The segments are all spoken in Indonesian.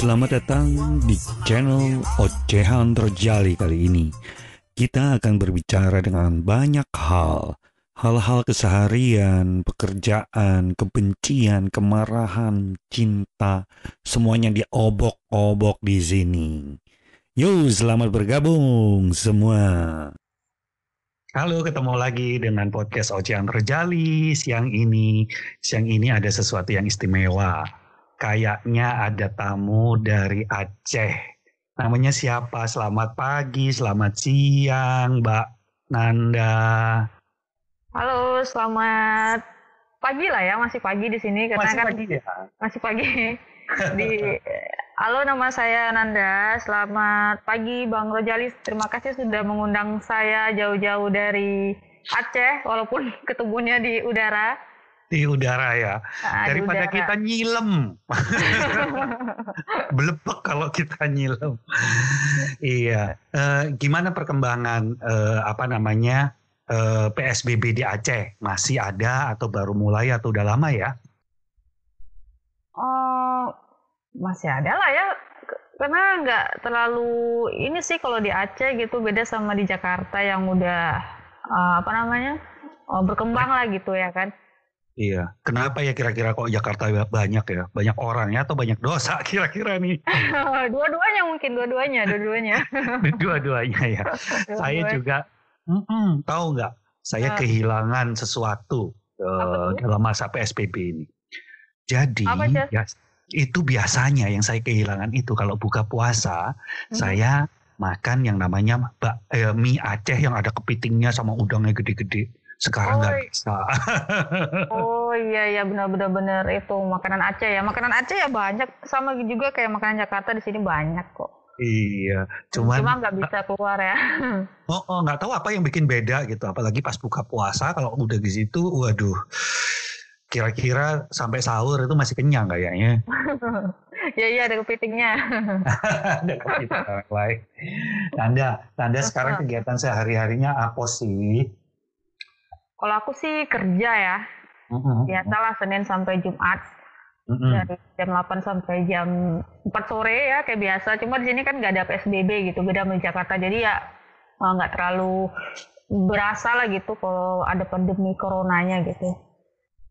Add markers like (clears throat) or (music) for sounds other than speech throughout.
selamat datang di channel Ocehan Terjali kali ini. Kita akan berbicara dengan banyak hal, hal-hal keseharian, pekerjaan, kebencian, kemarahan, cinta, semuanya diobok-obok di sini. Yuk, selamat bergabung semua. Halo, ketemu lagi dengan podcast Ocehan Terjali siang ini. Siang ini ada sesuatu yang istimewa kayaknya ada tamu dari Aceh. Namanya siapa? Selamat pagi, selamat siang, Mbak Nanda. Halo, selamat pagi lah ya, masih pagi di sini karena masih kan pagi ya? masih pagi. (laughs) di Halo, nama saya Nanda. Selamat pagi Bang Rojali. Terima kasih sudah mengundang saya jauh-jauh dari Aceh walaupun (laughs) ketemunya di udara di udara ya. Nah, daripada udara. kita nyilem. (laughs) Belepek kalau kita nyilem. Iya. Uh, gimana perkembangan uh, apa namanya uh, eh, PSBB di Aceh? Masih ada atau baru mulai atau udah lama ya? Uh, masih ada lah ya. Karena nggak terlalu ini sih kalau di Aceh gitu beda sama di Jakarta yang udah uh, apa namanya uh, berkembang lah gitu ya kan Iya, kenapa ya kira-kira kok Jakarta banyak ya? Banyak orangnya atau banyak dosa (laughs) kira-kira nih? (laughs) dua-duanya mungkin, dua-duanya, dua-duanya. (laughs) dua-duanya ya. Dua Saya juga, mm -mm, tahu nggak? Saya uh. kehilangan sesuatu uh, dalam masa PSBB ini. Jadi, ya, itu biasanya yang saya kehilangan itu kalau buka puasa, hmm. saya makan yang namanya bak, eh, mie Aceh yang ada kepitingnya sama udangnya gede-gede sekarang nggak oh, bisa. oh iya iya benar-benar benar itu makanan Aceh ya. Makanan Aceh ya banyak sama juga kayak makanan Jakarta di sini banyak kok. Iya, cuman cuma nggak bisa keluar ya. (laughs) Oh, oh nggak tahu apa yang bikin beda gitu. Apalagi pas buka puasa kalau udah di situ, waduh, kira-kira sampai sahur itu masih kenyang kayaknya. (laughs) ya iya ada kepitingnya. (laughs) ada kepiting lain. Tanda, Tanda sekarang kegiatan sehari-harinya apa sih? Kalau aku sih kerja ya. Mm-hmm. Biasalah Senin sampai Jumat. Mm-hmm. Dari jam 8 sampai jam 4 sore ya kayak biasa. Cuma di sini kan nggak ada PSBB gitu. Beda sama Jakarta. Jadi ya eh, nggak terlalu berasa lah gitu kalau ada pandemi coronanya gitu.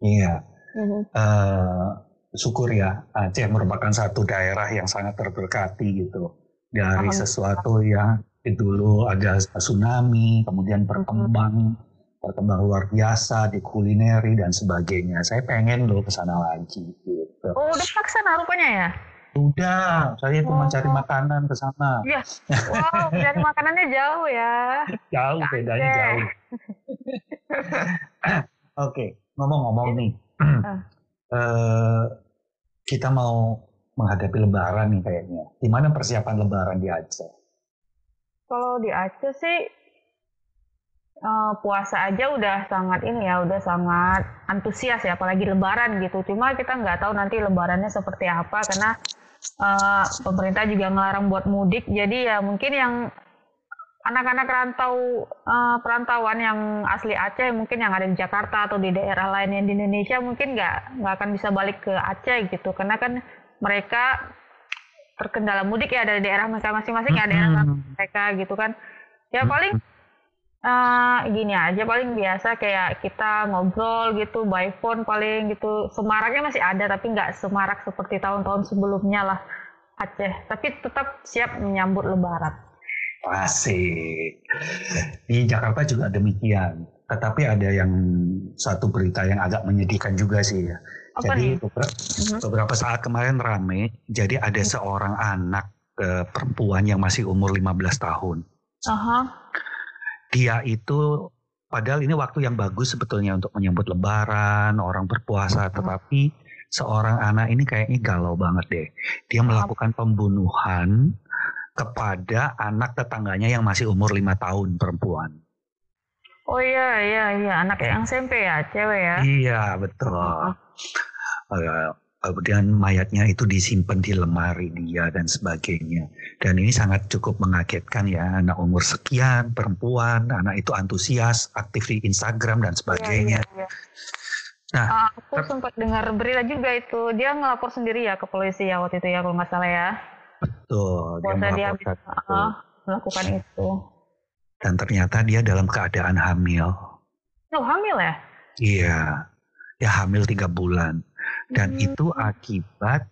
Iya. Mm-hmm. Uh, syukur ya Aceh merupakan satu daerah yang sangat terberkati gitu dari sesuatu yang dulu ada tsunami kemudian berkembang mm-hmm berkembang luar biasa di kulineri dan sebagainya. Saya pengen loh ke sana lagi gitu. Oh, udah paksa rupanya ya? Udah, saya itu oh. mencari makanan ke sana. Iya. Wow, mencari makanannya jauh ya. jauh, bedanya jauh. (laughs) Oke, okay, ngomong-ngomong nih. uh, (clears throat) kita mau menghadapi lebaran nih kayaknya. Gimana persiapan lebaran di Aceh? Kalau di Aceh sih uh, puasa aja udah sangat ini ya, udah sangat antusias ya, apalagi Lebaran gitu. Cuma kita nggak tahu nanti Lebarannya seperti apa karena uh, pemerintah juga ngelarang buat mudik. Jadi ya mungkin yang anak-anak rantau uh, perantauan yang asli Aceh mungkin yang ada di Jakarta atau di daerah lain yang di Indonesia mungkin nggak nggak akan bisa balik ke Aceh gitu karena kan mereka terkendala mudik ya dari daerah mereka masing-masing ya daerah mereka gitu kan ya paling Uh, gini aja paling biasa kayak kita ngobrol gitu by phone paling gitu semaraknya masih ada tapi nggak semarak seperti tahun-tahun sebelumnya lah Aceh tapi tetap siap menyambut Lebaran. Asik. Di Jakarta juga demikian. Tetapi ada yang satu berita yang agak menyedihkan juga sih ya. Apa jadi beberapa, uh-huh. beberapa saat kemarin rame, jadi ada uh-huh. seorang anak uh, perempuan yang masih umur 15 tahun. Uh -huh dia itu padahal ini waktu yang bagus sebetulnya untuk menyambut lebaran, orang berpuasa, tetapi seorang anak ini kayaknya galau banget deh. Dia melakukan pembunuhan kepada anak tetangganya yang masih umur lima tahun perempuan. Oh iya iya iya anak yang SMP ya cewek ya. Iya betul. Uh, kemudian mayatnya itu disimpan di lemari dia dan sebagainya. Dan ini sangat cukup mengagetkan ya, anak umur sekian, perempuan, anak itu antusias, aktif di Instagram dan sebagainya. Ya, ya, ya. Nah, uh, aku sempat dengar berita juga itu dia ngelapor sendiri ya ke polisi ya waktu itu ya kalau nggak salah ya. Betul. Dia, dia habis, uh, melakukan itu. Dan ternyata dia dalam keadaan hamil. Oh hamil ya? Iya, ya hamil tiga bulan. Dan hmm. itu akibat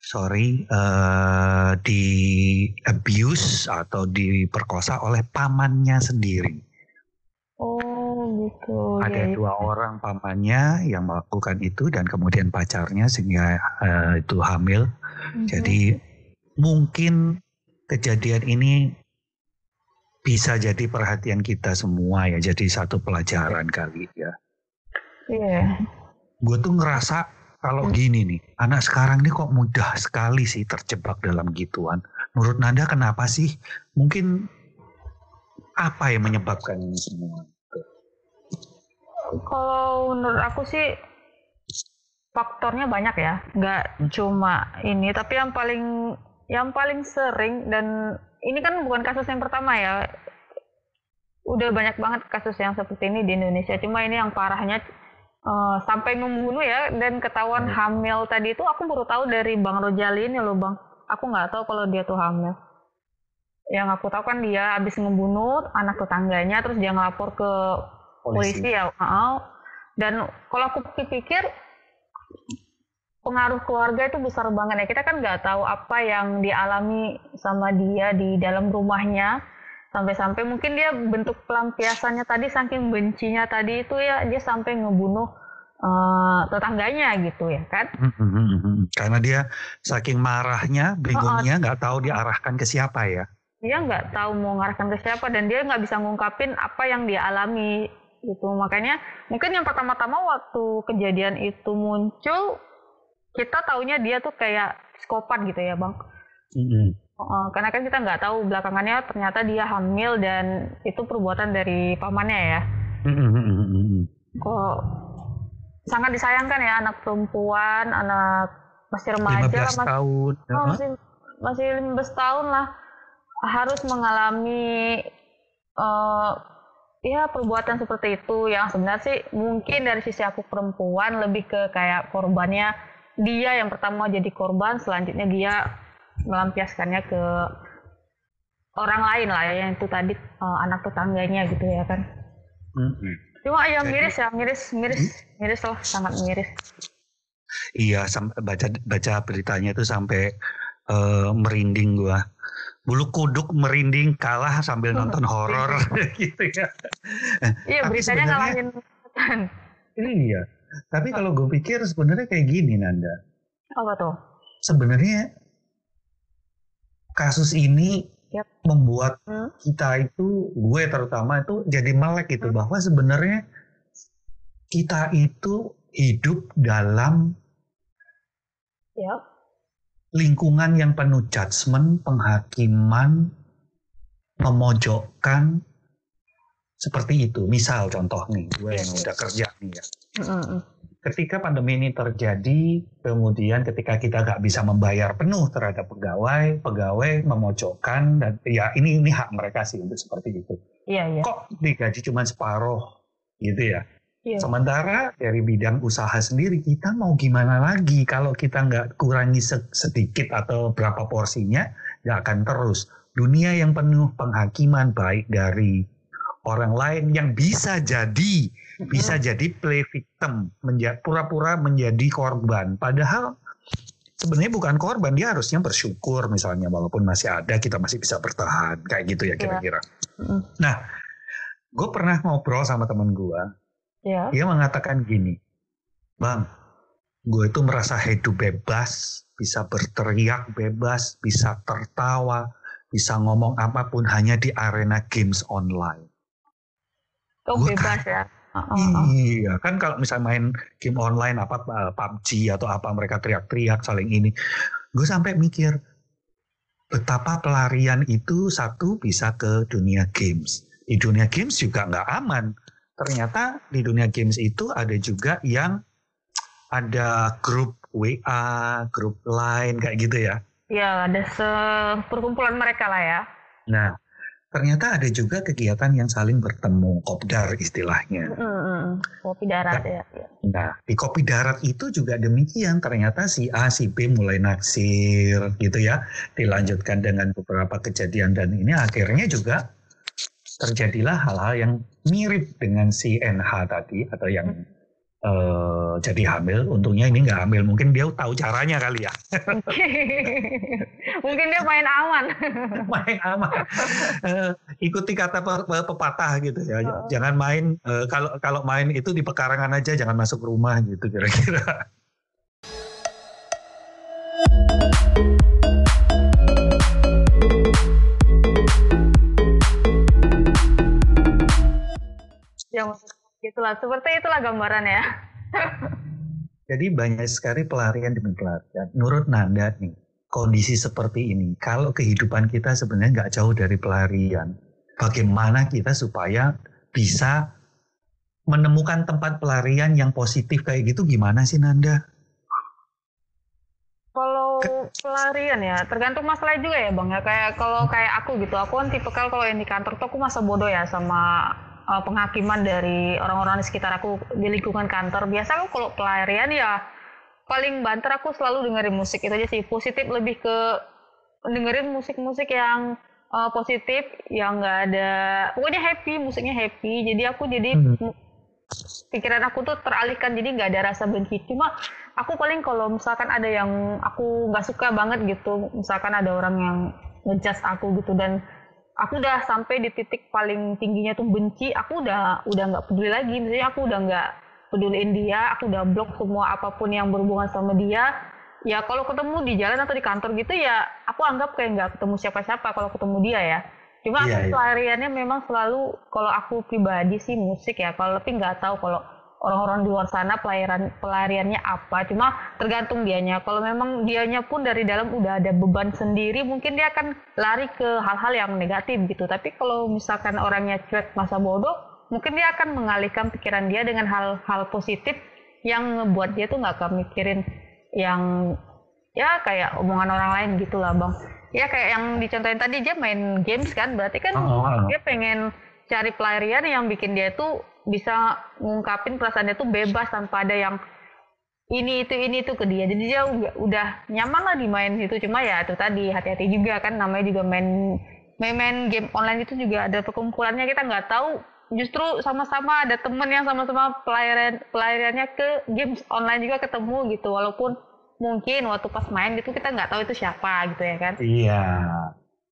sorry uh, di abuse atau diperkosa oleh pamannya sendiri. Oh gitu. Ada ya, dua orang pamannya yang melakukan itu dan kemudian pacarnya sehingga uh, itu hamil. Mm-hmm. Jadi mungkin kejadian ini bisa jadi perhatian kita semua ya. Jadi satu pelajaran kali ya. Iya. Yeah. Gue tuh ngerasa kalau hmm. gini nih, anak sekarang ini kok mudah sekali sih terjebak dalam gituan. Menurut Nanda kenapa sih? Mungkin apa yang menyebabkan ini semua? Kalau menurut aku sih faktornya banyak ya, nggak hmm. cuma ini. Tapi yang paling yang paling sering dan ini kan bukan kasus yang pertama ya. Udah banyak banget kasus yang seperti ini di Indonesia. Cuma ini yang parahnya uh, sampai membunuh ya dan ketahuan hmm. hamil tadi itu aku baru tahu dari Bang Rojali ini loh Bang. Aku nggak tahu kalau dia tuh hamil. Yang aku tahu kan dia habis ngebunuh anak tetangganya terus dia ngelapor ke polisi, polisi ya. Uh, dan kalau aku pikir pengaruh keluarga itu besar banget ya. Kita kan nggak tahu apa yang dialami sama dia di dalam rumahnya. Sampai-sampai mungkin dia bentuk pelampiasannya tadi saking bencinya tadi itu ya dia sampai ngebunuh uh, tetangganya gitu ya kan? Karena dia saking marahnya bingungnya nggak oh, tahu diarahkan ke siapa ya. Dia nggak tahu mau ngarahkan ke siapa dan dia nggak bisa ngungkapin apa yang dia alami gitu. Makanya mungkin yang pertama-tama waktu kejadian itu muncul kita taunya dia tuh kayak psikopat gitu ya bang mm-hmm. Uh, karena kan kita nggak tahu belakangannya ternyata dia hamil dan itu perbuatan dari pamannya ya. Kok sangat disayangkan ya anak perempuan, anak masih remaja, 15 masih, tahun. Oh, masih masih 15 tahun lah harus mengalami uh, ya perbuatan seperti itu yang sebenarnya sih mungkin dari sisi aku perempuan lebih ke kayak korbannya dia yang pertama jadi korban selanjutnya dia melampiaskannya ke orang lain lah ya yang itu tadi uh, anak tetangganya gitu ya kan. Mm-hmm. cuma ya miris ya miris miris hmm? miris loh sangat miris. Iya baca baca beritanya itu sampai uh, merinding gua. Bulu kuduk merinding kalah sambil nonton horor. (laughs) (laughs) Gitu ya. Iya beritanya ngalahin. Iya tapi kalau gue pikir sebenarnya kayak gini Nanda apa tuh sebenarnya kasus ini yep. membuat hmm. kita itu gue terutama itu jadi melek itu hmm. bahwa sebenarnya kita itu hidup dalam yep. lingkungan yang penuh judgement, penghakiman, memojokkan seperti itu. Misal contoh nih, gue yang udah kerja nih ya. Ketika pandemi ini terjadi, kemudian ketika kita nggak bisa membayar penuh terhadap pegawai, pegawai memojokkan dan ya ini ini hak mereka sih untuk seperti itu. Iya, iya. Kok digaji cuma separuh gitu ya? Iya. Sementara dari bidang usaha sendiri kita mau gimana lagi kalau kita nggak kurangi sedikit atau berapa porsinya, nggak akan terus. Dunia yang penuh penghakiman baik dari orang lain yang bisa jadi bisa jadi play victim, pura-pura menjadi korban. Padahal sebenarnya bukan korban, dia harusnya bersyukur misalnya walaupun masih ada kita masih bisa bertahan kayak gitu ya iya. kira-kira. Yeah. Nah, gue pernah ngobrol sama temen gue, yeah. dia mengatakan gini, bang, gue itu merasa hidup bebas, bisa berteriak bebas, bisa tertawa, bisa ngomong apa pun hanya di arena games online. Kau bebas ya. Uh, iya, kan kalau misalnya main game online apa PUBG atau apa mereka teriak-teriak saling ini, gue sampai mikir betapa pelarian itu satu bisa ke dunia games. Di dunia games juga nggak aman. Ternyata di dunia games itu ada juga yang ada grup WA, grup lain kayak gitu ya. Ya, ada seperkumpulan mereka lah ya. Nah, ternyata ada juga kegiatan yang saling bertemu, kopdar istilahnya. Mm-mm. Kopi darat ya. ya. Nah, di kopi darat itu juga demikian. Ternyata si A, si B mulai naksir gitu ya. Dilanjutkan dengan beberapa kejadian dan ini akhirnya juga terjadilah hal-hal yang mirip dengan si NH tadi atau yang uh, jadi hamil. Untungnya ini nggak hamil, mungkin dia tahu caranya kali ya. mungkin dia main aman. (laughs) main aman. Uh, ikuti kata pe pepatah gitu ya. Oh. Jangan main uh, kalau kalau main itu di pekarangan aja, jangan masuk rumah gitu kira-kira. Ya, Itulah, seperti itulah gambaran ya. Jadi banyak sekali pelarian demi pelarian. Menurut Nanda nih, kondisi seperti ini, kalau kehidupan kita sebenarnya nggak jauh dari pelarian, bagaimana kita supaya bisa menemukan tempat pelarian yang positif kayak gitu gimana sih Nanda? Kalau pelarian ya, tergantung masalah juga ya bang ya. Kayak kalau kayak aku gitu, aku kan tipe kalau yang di kantor tuh aku masa bodoh ya sama uh, penghakiman dari orang-orang di sekitar aku di lingkungan kantor. Biasa aku kalau pelarian ya paling banter aku selalu dengerin musik itu aja sih. Positif lebih ke dengerin musik-musik yang uh, positif, yang nggak ada pokoknya happy, musiknya happy. Jadi aku jadi hmm. pikiran aku tuh teralihkan jadi nggak ada rasa benci. Cuma aku paling kalau misalkan ada yang aku nggak suka banget gitu, misalkan ada orang yang ngejudge aku gitu dan aku udah sampai di titik paling tingginya tuh benci aku udah udah nggak peduli lagi. Misalnya aku udah nggak peduliin dia aku udah blok semua apa pun yang berhubungan sama dia. Ya kalau ketemu di jalan atau di kantor gitu ya aku anggap kayak nggak ketemu siapa-siapa kalau ketemu dia ya. Cuma yeah, aku yeah. pelariannya memang selalu kalau aku pribadi sih musik ya kalau lebih nggak tahu kalau orang-orang di luar sana pelarian pelariannya apa. Cuma tergantung dianya. Kalau memang dianya pun dari dalam udah ada beban sendiri mungkin dia akan lari ke hal-hal yang negatif gitu. Tapi kalau misalkan orangnya cuek masa bodoh mungkin dia akan mengalihkan pikiran dia dengan hal-hal positif yang ngebuat dia tuh nggak akan mikirin yang ya kayak omongan orang lain gitulah bang. Ya kayak yang dicontohin tadi dia main games kan. Berarti kan oh, oh. dia pengen cari pelarian yang bikin dia tuh bisa ngungkapin perasaannya tuh bebas tanpa ada yang ini itu ini itu ke dia. Jadi dia udah, nyaman lah di main cuma ya itu tadi hati-hati juga. Kan namanya juga main main, main game online itu juga ada perkumpulannya. Kita nggak tahu justru sama-sama ada temen yang sama-sama pelarian pelariannya ke game online juga ketemu gitu. Walaupun mungkin waktu pas main gitu kita nggak tahu itu siapa gitu ya kan. Iya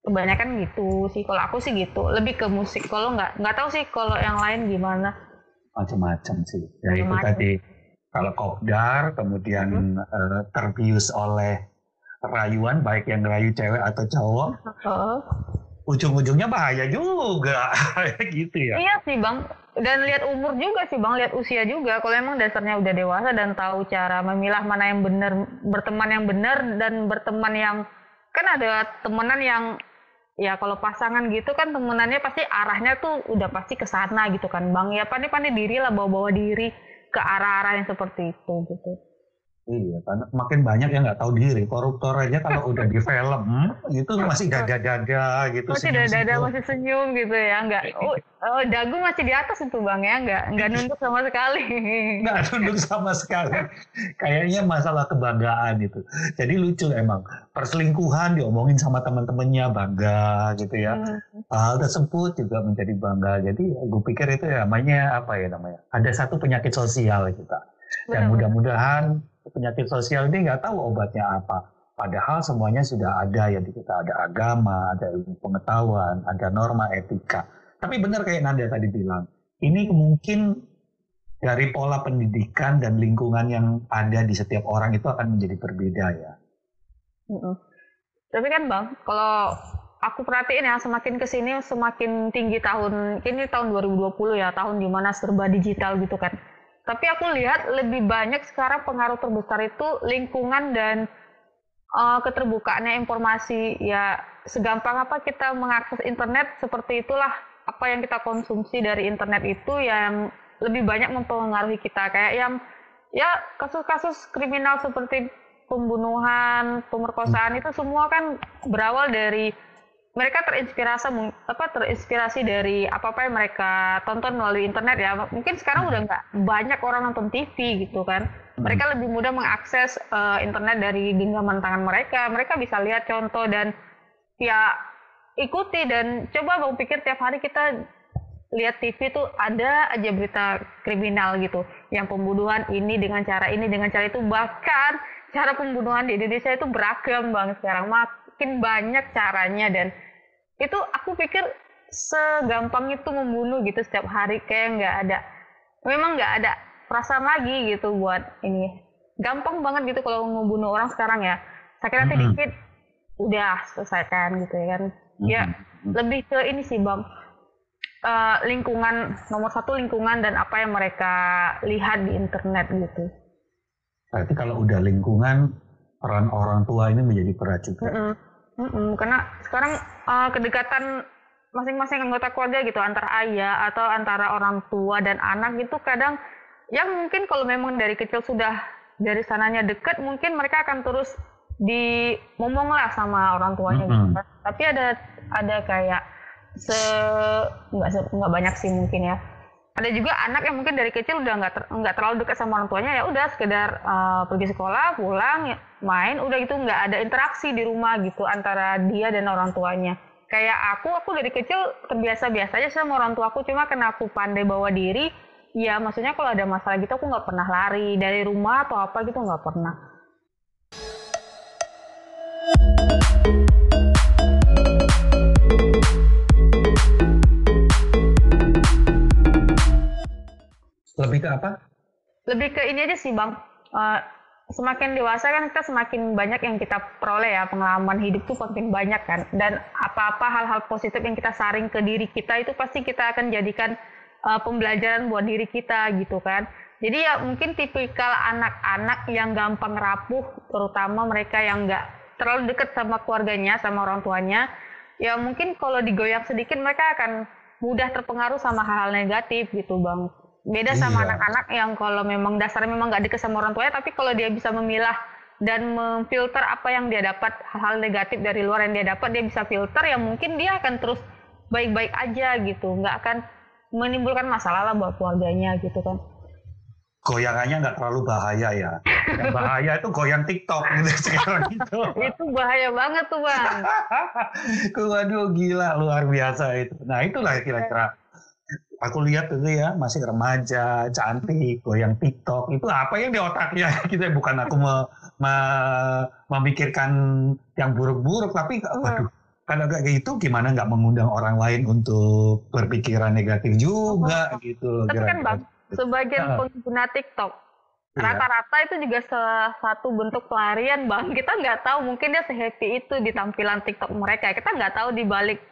kebanyakan gitu sih. Kalau aku sih gitu. Lebih ke musik. Kalau nggak nggak tahu sih kalau yang lain gimana. Macam-macam sih. Ya itu tadi. Kalau kopdar kemudian hmm. uh, terbius oleh rayuan baik yang rayu cewek atau cowok uh. ujung-ujungnya bahaya juga. (laughs) Gitu ya. Iya sih bang. Dan lihat umur juga sih bang. Lihat usia juga. Kalau emang dasarnya udah dewasa dan tahu cara memilah mana yang benar berteman yang benar dan berteman yang kan ada temenan yang ya kalau pasangan gitu kan temenannya pasti arahnya tuh udah pasti ke sana gitu kan. Bang ya pandai-pandai diri lah bawa-bawa diri ke arah-arah yang seperti itu gitu Iya, karena makin banyak yang nggak tahu diri. Koruptor aja kalau udah di film itu masih dada-dada gitu. Masih dada-dada, masih senyum gitu ya, nggak. Oh, oh, dagu masih di atas itu bang ya, nggak nggak nunduk sama sekali. Nggak nunduk sama sekali. Kayaknya masalah kebanggaan itu. Jadi lucu emang. Perselingkuhan diomongin sama teman-temannya bangga gitu ya. Hmm. Hal tersebut juga menjadi bangga. Jadi gue pikir itu ya namanya apa ya namanya. Ada satu penyakit sosial kita. Dan mudah-mudahan penyakit sosial ini nggak tahu obatnya apa. Padahal semuanya sudah ada ya di kita ada agama, ada ilmu pengetahuan, ada norma etika. Tapi benar kayak Nanda tadi bilang, ini mungkin dari pola pendidikan dan lingkungan yang ada di setiap orang itu akan menjadi berbeda ya. Mm-mm. Tapi kan bang, kalau aku perhatiin ya semakin ke sini semakin tinggi tahun ini tahun 2020 ya tahun di mana serba digital gitu kan tapi aku lihat lebih banyak sekarang pengaruh terbesar itu lingkungan dan uh, keterbukaannya informasi. Ya segampang apa kita mengakses internet seperti itulah apa yang kita konsumsi dari internet itu yang lebih banyak mempengaruhi kita. Kayak yang ya kasus-kasus kriminal seperti pembunuhan, pemerkosaan itu semua kan berawal dari mereka terinspirasi apa terinspirasi dari apa apa yang mereka tonton melalui internet ya. Mungkin sekarang udah nggak banyak orang nonton TV gitu kan. Mereka lebih mudah mengakses uh, internet dari genggaman tangan mereka. Mereka bisa lihat contoh dan ya ikuti dan coba bang pikir tiap hari kita lihat TV tuh ada aja berita kriminal gitu. Yang pembunuhan ini dengan cara ini dengan cara itu. Bahkan cara pembunuhan di Indonesia itu beragam bang sekarang makin banyak caranya dan itu aku pikir segampang itu membunuh gitu setiap hari kayak nggak ada memang nggak ada perasaan lagi gitu buat ini gampang banget gitu kalau membunuh orang sekarang ya sakit hati mm -hmm. dikit udah selesaikan gitu ya kan ya mm -hmm. lebih ke ini sih bang uh, lingkungan nomor satu lingkungan dan apa yang mereka lihat di internet gitu. Berarti kalau udah lingkungan peran orang tua ini menjadi berat juga. Mm -mm. Mm -mm. Karena sekarang uh, kedekatan masing-masing anggota keluarga gitu antara ayah atau antara orang tua dan anak gitu kadang yang mungkin kalau memang dari kecil sudah dari sananya deket mungkin mereka akan terus di ngomong lah sama orang tuanya mm -hmm. gitu. Tapi ada ada kayak se nggak nggak banyak sih mungkin ya ada juga anak yang mungkin dari kecil udah nggak ter, terlalu dekat sama orang tuanya ya udah sekedar uh, pergi sekolah pulang main udah itu nggak ada interaksi di rumah gitu antara dia dan orang tuanya. Kayak aku aku dari kecil terbiasa biasa aja sama orang tua aku cuma karena aku pandai bawa diri ya maksudnya kalau ada masalah gitu aku nggak pernah lari dari rumah atau apa gitu nggak pernah Lebih ke apa? Lebih ke ini aja sih bang. Uh, semakin dewasa kan kita semakin banyak yang kita peroleh ya pengalaman hidup tuh makin banyak kan dan apa-apa hal-hal positif yang kita saring ke diri kita itu pasti kita akan jadikan uh, pembelajaran buat diri kita gitu kan jadi ya mungkin tipikal anak-anak yang gampang rapuh terutama mereka yang nggak terlalu dekat sama keluarganya sama orang tuanya ya mungkin kalau digoyang sedikit mereka akan mudah terpengaruh sama hal-hal negatif gitu bang beda sama iya. anak-anak yang kalau memang dasarnya memang nggak deket sama orang tuanya tapi kalau dia bisa memilah dan memfilter apa yang dia dapat hal-hal negatif dari luar yang dia dapat dia bisa filter yang mungkin dia akan terus baik-baik aja gitu. Nggak akan menimbulkan masalah lah buat keluarganya gitu kan. Goyangannya nggak terlalu bahaya ya. Yang (laughs) bahaya itu goyang TikTok gitu (laughs) sekarang itu. Itu bahaya banget tuh bang. (laughs) Waduh gila luar biasa itu. Nah itulah kira-kira aku lihat itu ya masih remaja, cantik, goyang TikTok itu apa yang di otaknya (laughs) gitu ya bukan aku me, me, memikirkan yang buruk-buruk tapi iya. waduh kalau kayak gitu gimana nggak mengundang orang lain untuk berpikiran negatif juga oh, gitu loh. Tapi kan bang, sebagian uh, pengguna TikTok iya. rata-rata itu juga salah satu bentuk pelarian bang. Kita nggak tahu mungkin dia sehappy itu di tampilan TikTok mereka. Kita nggak tahu di balik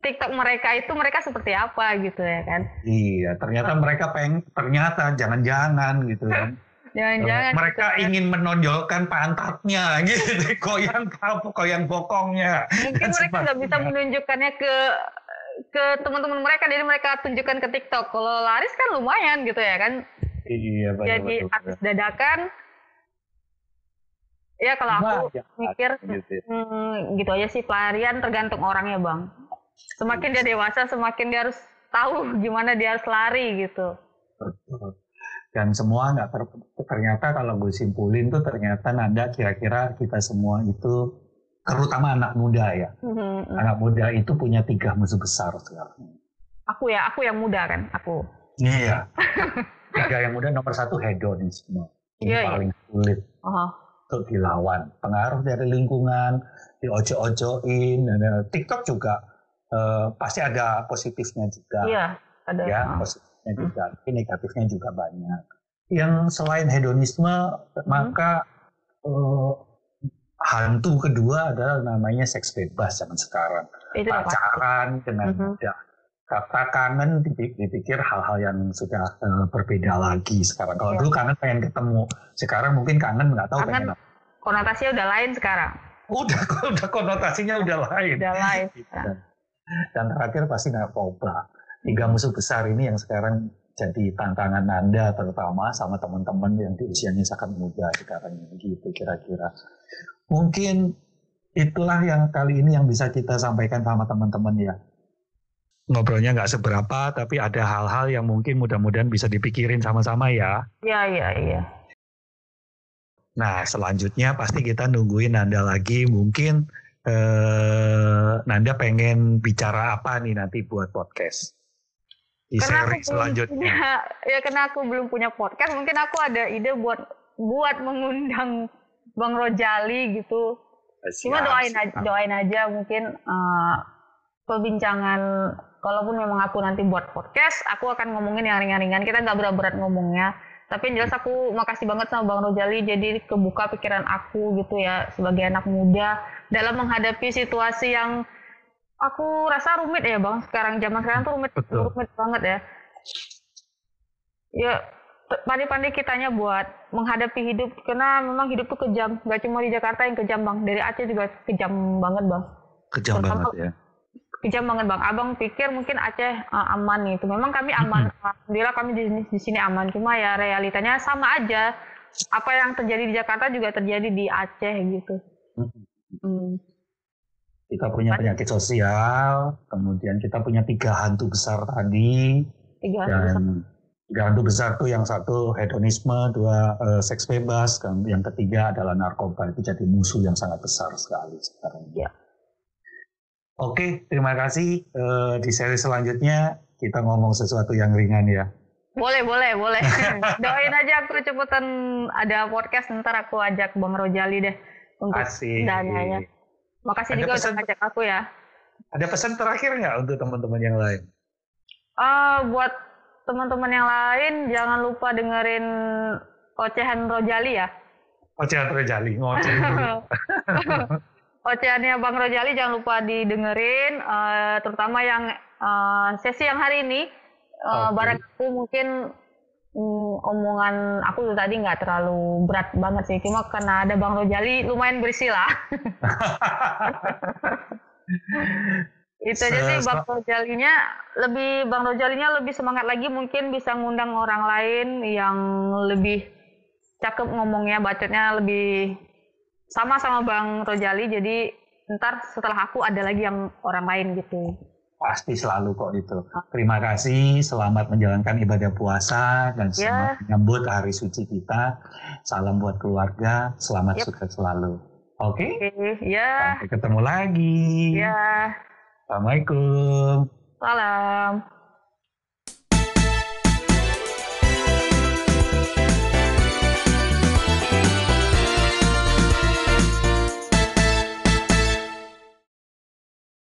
TikTok mereka itu mereka seperti apa gitu ya kan? Iya, ternyata mereka peng, ternyata jangan-jangan gitu kan. (laughs) Jangan-jangan. Mereka gitu, kan? ingin menonjolkan pantatnya (laughs) gitu, koyang koyang bokongnya. Mungkin mereka nggak bisa menunjukkannya ke ke teman-teman mereka, jadi mereka tunjukkan ke TikTok. Kalau laris kan lumayan gitu ya kan? Iya, betul, Jadi betul, artis dadakan. Ya kalau aku nah, mikir gitu, ya. hmm, gitu aja sih pelarian tergantung orangnya bang semakin dia dewasa semakin dia harus tahu gimana dia harus lari gitu dan semua nggak ter, ternyata kalau gue simpulin tuh ternyata nada kira-kira kita semua itu terutama anak muda ya mm-hmm. anak muda itu punya tiga musuh besar sekarang aku ya aku yang muda kan aku iya (laughs) tiga yang muda nomor satu hedonisme ini yeah, iya. paling yeah. sulit uh-huh. untuk dilawan pengaruh dari lingkungan diojo-ojoin dan TikTok juga uh, pasti ada positifnya juga. Iya, ada. Ya, positifnya hmm. juga, tapi negatifnya juga banyak. Yang selain hedonisme, hmm. maka uh, hantu kedua adalah namanya seks bebas zaman sekarang. Itu Pacaran dengan hmm. mudah. Kata kangen dipikir hal-hal yang sudah uh, berbeda lagi sekarang. Kalau ya. dulu kangen pengen ketemu, sekarang mungkin kangen nggak tahu kangen, pengen apa. Konotasinya udah lain sekarang. Udah, (laughs) udah konotasinya udah lain. Udah lain. Gitu dan terakhir pasti narkoba tiga musuh besar ini yang sekarang jadi tantangan Anda terutama sama teman-teman yang di usianya sangat muda sekarang ini gitu kira-kira. Mungkin itulah yang kali ini yang bisa kita sampaikan sama teman-teman ya. Ngobrolnya nggak seberapa, tapi ada hal-hal yang mungkin mudah-mudahan bisa dipikirin sama-sama ya. Iya, iya, iya. Nah, selanjutnya pasti kita nungguin Nanda lagi. Mungkin eh, Nanda pengen bicara apa nih nanti buat podcast? di karena seri selanjutnya. Punya, ya karena aku belum punya podcast, mungkin aku ada ide buat buat mengundang Bang Rojali gitu. Siap, Cuma doain aja, doain aja mungkin uh, perbincangan kalaupun memang aku nanti buat podcast, aku akan ngomongin yang ringan-ringan. Kita nggak berat-berat ngomongnya. Tapi yang jelas aku makasih banget sama Bang Rojali jadi kebuka pikiran aku gitu ya sebagai anak muda dalam menghadapi situasi yang aku rasa rumit ya bang. Sekarang zaman sekarang tuh rumit Betul. rumit banget ya. Ya pandai-pandai kitanya buat menghadapi hidup karena memang hidup tuh kejam. Gak cuma di Jakarta yang kejam bang. Dari Aceh juga kejam banget bang. Kejam Pertama, banget ya kejam banget bang. Abang pikir mungkin Aceh uh, aman itu memang kami aman. Alhamdulillah kami di sini, di sini aman. Cuma ya realitanya sama aja. Apa yang terjadi di Jakarta juga terjadi di Aceh gitu. Hmm. Kita punya penyakit sosial, kemudian kita punya tiga hantu besar tadi, tiga hantu dan besar. tiga hantu besar tuh yang satu hedonisme, dua uh, seks bebas, dan yang ketiga adalah narkoba. Itu jadi musuh yang sangat besar sekali sekarang. Ya. Oke, terima kasih. Uh, di seri selanjutnya kita ngomong sesuatu yang ringan ya. Boleh, boleh, boleh. (laughs) Doain aja aku cepetan ada podcast, ntar aku ajak Bang Rojali deh untuk dananya. Makasih ada juga pesan, udah ngajak aku ya. Ada pesan terakhir nggak untuk teman-teman yang lain? Uh, buat teman-teman yang lain jangan lupa dengerin ocehan Rojali ya. Ocehan Rojali, ngoceh (laughs) Ocehannya Bang Rojali jangan lupa didengerin, uh, terutama yang uh, sesi yang hari ini. Uh, okay. Barang aku mungkin Hmm, omongan aku tadi nggak terlalu berat banget sih, cuma karena ada Bang Rojali lumayan berisi lah. (laughs) itu aja sih Bang Rojalinya lebih Bang Rojalinya lebih semangat lagi mungkin bisa ngundang orang lain yang lebih cakep ngomongnya bacotnya lebih sama sama Bang Rojali jadi ntar setelah aku ada lagi yang orang lain gitu. Pasti selalu kok itu. Terima kasih, selamat menjalankan ibadah puasa dan ya. selamat yeah. menyambut hari suci kita. Salam buat keluarga, selamat yep. sukses selalu. Oke? Okay? Okay, ya. Sampai ketemu lagi. Ya. Assalamualaikum. Salam.